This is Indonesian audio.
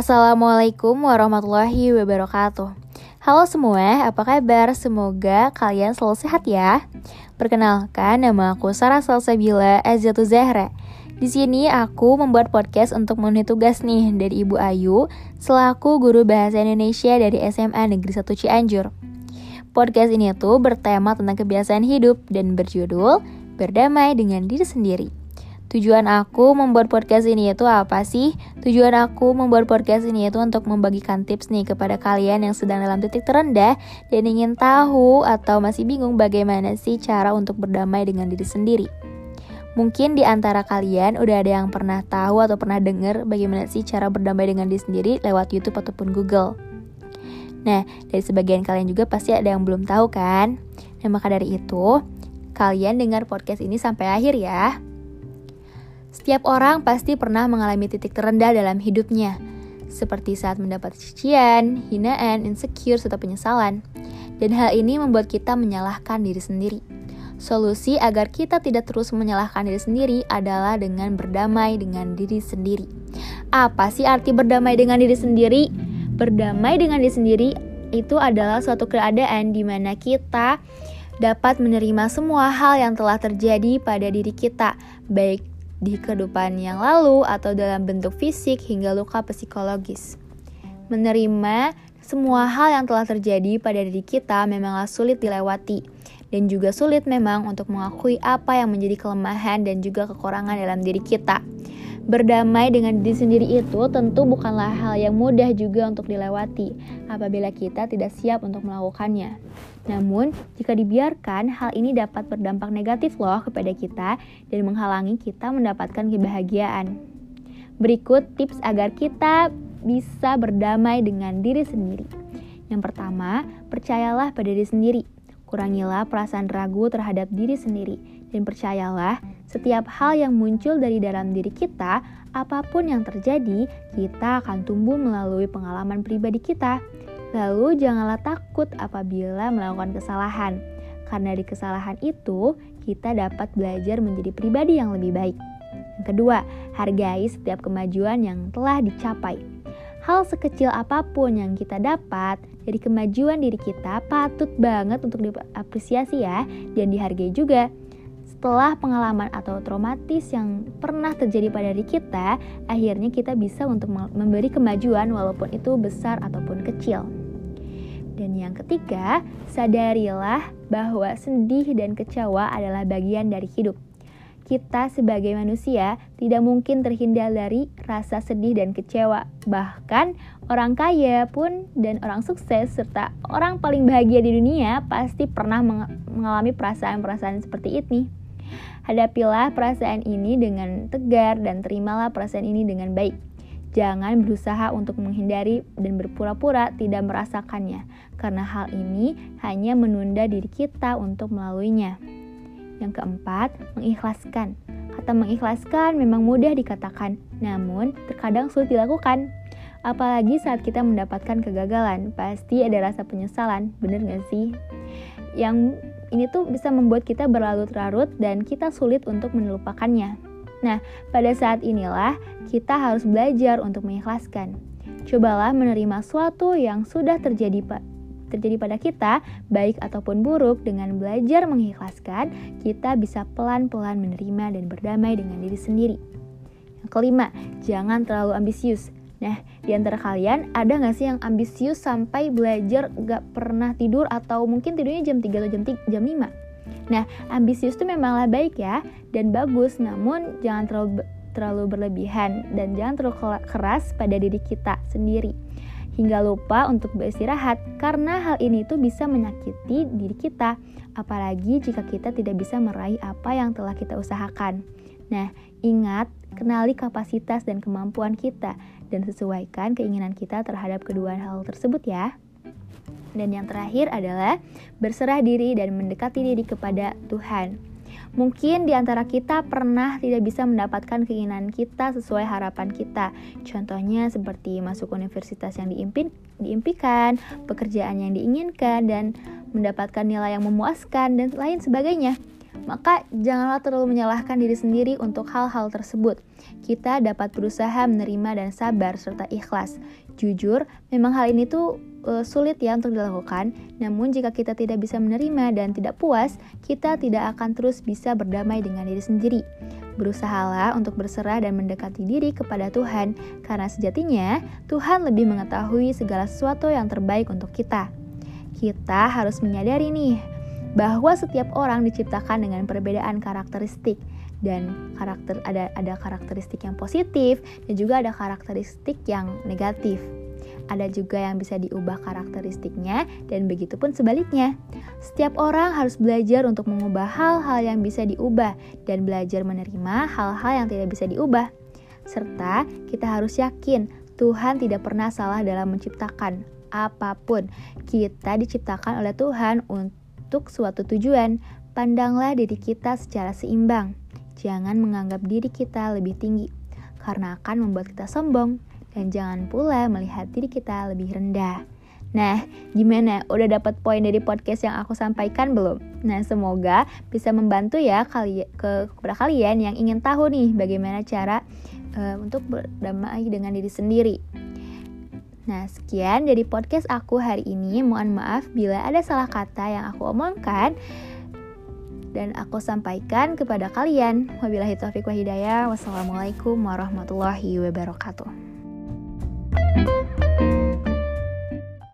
Assalamualaikum warahmatullahi wabarakatuh. Halo semua, apa kabar? Semoga kalian selalu sehat ya. Perkenalkan, nama aku Sarah Salsabila Azatu Zahra. Di sini aku membuat podcast untuk memenuhi tugas nih dari Ibu Ayu selaku guru bahasa Indonesia dari SMA Negeri 1 Cianjur. Podcast ini tuh bertema tentang kebiasaan hidup dan berjudul Berdamai dengan Diri Sendiri. Tujuan aku membuat podcast ini itu apa sih? Tujuan aku membuat podcast ini itu untuk membagikan tips nih kepada kalian yang sedang dalam titik terendah dan ingin tahu atau masih bingung bagaimana sih cara untuk berdamai dengan diri sendiri. Mungkin di antara kalian udah ada yang pernah tahu atau pernah dengar bagaimana sih cara berdamai dengan diri sendiri lewat YouTube ataupun Google. Nah, dari sebagian kalian juga pasti ada yang belum tahu kan? Nah, maka dari itu, kalian dengar podcast ini sampai akhir ya. Setiap orang pasti pernah mengalami titik terendah dalam hidupnya, seperti saat mendapat cucian, hinaan, insecure, serta penyesalan. Dan hal ini membuat kita menyalahkan diri sendiri. Solusi agar kita tidak terus menyalahkan diri sendiri adalah dengan berdamai dengan diri sendiri. Apa sih arti berdamai dengan diri sendiri? Berdamai dengan diri sendiri itu adalah suatu keadaan di mana kita dapat menerima semua hal yang telah terjadi pada diri kita, baik di kehidupan yang lalu atau dalam bentuk fisik hingga luka psikologis. Menerima semua hal yang telah terjadi pada diri kita memanglah sulit dilewati dan juga sulit memang untuk mengakui apa yang menjadi kelemahan dan juga kekurangan dalam diri kita. Berdamai dengan diri sendiri itu tentu bukanlah hal yang mudah juga untuk dilewati apabila kita tidak siap untuk melakukannya. Namun, jika dibiarkan, hal ini dapat berdampak negatif loh kepada kita dan menghalangi kita mendapatkan kebahagiaan. Berikut tips agar kita bisa berdamai dengan diri sendiri. Yang pertama, percayalah pada diri sendiri. Kurangilah perasaan ragu terhadap diri sendiri dan percayalah, setiap hal yang muncul dari dalam diri kita, apa pun yang terjadi, kita akan tumbuh melalui pengalaman pribadi kita. Lalu janganlah takut apabila melakukan kesalahan, karena di kesalahan itu kita dapat belajar menjadi pribadi yang lebih baik. Yang kedua, hargai setiap kemajuan yang telah dicapai. Hal sekecil apa pun yang kita dapat dari kemajuan diri kita patut banget untuk diapresiasi ya dan dihargai juga setelah pengalaman atau traumatis yang pernah terjadi pada diri kita, akhirnya kita bisa untuk memberi kemajuan walaupun itu besar ataupun kecil. Dan yang ketiga, sadarilah bahwa sedih dan kecewa adalah bagian dari hidup. Kita sebagai manusia tidak mungkin terhindar dari rasa sedih dan kecewa. Bahkan orang kaya pun dan orang sukses serta orang paling bahagia di dunia pasti pernah mengalami perasaan-perasaan seperti ini. Hadapilah perasaan ini dengan tegar dan terimalah perasaan ini dengan baik. Jangan berusaha untuk menghindari dan berpura-pura tidak merasakannya, karena hal ini hanya menunda diri kita untuk melaluinya. Yang keempat, mengikhlaskan. Kata mengikhlaskan memang mudah dikatakan, namun terkadang sulit dilakukan. Apalagi saat kita mendapatkan kegagalan, pasti ada rasa penyesalan, bener gak sih? Yang ini tuh bisa membuat kita berlarut-larut dan kita sulit untuk melupakannya. Nah, pada saat inilah kita harus belajar untuk mengikhlaskan. Cobalah menerima suatu yang sudah terjadi terjadi pada kita, baik ataupun buruk, dengan belajar mengikhlaskan, kita bisa pelan-pelan menerima dan berdamai dengan diri sendiri. Yang kelima, jangan terlalu ambisius. Nah, di antara kalian ada nggak sih yang ambisius sampai belajar gak pernah tidur atau mungkin tidurnya jam 3 atau jam, 3, jam 5? Nah, ambisius itu memanglah baik ya dan bagus, namun jangan terlalu terlalu berlebihan dan jangan terlalu keras pada diri kita sendiri hingga lupa untuk beristirahat karena hal ini tuh bisa menyakiti diri kita apalagi jika kita tidak bisa meraih apa yang telah kita usahakan. Nah, ingat kenali kapasitas dan kemampuan kita dan sesuaikan keinginan kita terhadap kedua hal tersebut ya. Dan yang terakhir adalah berserah diri dan mendekati diri kepada Tuhan. Mungkin di antara kita pernah tidak bisa mendapatkan keinginan kita sesuai harapan kita. Contohnya seperti masuk universitas yang diimpin, diimpikan, pekerjaan yang diinginkan, dan mendapatkan nilai yang memuaskan, dan lain sebagainya. Maka janganlah terlalu menyalahkan diri sendiri untuk hal-hal tersebut. Kita dapat berusaha menerima dan sabar serta ikhlas. Jujur, memang hal ini tuh uh, sulit ya untuk dilakukan. Namun jika kita tidak bisa menerima dan tidak puas, kita tidak akan terus bisa berdamai dengan diri sendiri. Berusahalah untuk berserah dan mendekati diri kepada Tuhan, karena sejatinya Tuhan lebih mengetahui segala sesuatu yang terbaik untuk kita. Kita harus menyadari nih bahwa setiap orang diciptakan dengan perbedaan karakteristik dan karakter ada ada karakteristik yang positif dan juga ada karakteristik yang negatif. Ada juga yang bisa diubah karakteristiknya dan begitu pun sebaliknya. Setiap orang harus belajar untuk mengubah hal-hal yang bisa diubah dan belajar menerima hal-hal yang tidak bisa diubah. Serta kita harus yakin Tuhan tidak pernah salah dalam menciptakan apa pun. Kita diciptakan oleh Tuhan untuk untuk suatu tujuan, pandanglah diri kita secara seimbang. Jangan menganggap diri kita lebih tinggi, karena akan membuat kita sombong. Dan jangan pula melihat diri kita lebih rendah. Nah, gimana? Udah dapat poin dari podcast yang aku sampaikan belum? Nah, semoga bisa membantu ya kali ke kepada kalian yang ingin tahu nih bagaimana cara uh, untuk berdamai dengan diri sendiri. Nah, sekian dari podcast aku hari ini. Mohon maaf bila ada salah kata yang aku omongkan dan aku sampaikan kepada kalian. Wabillahi taufiq wa hidayah. Wassalamualaikum warahmatullahi wabarakatuh. thank you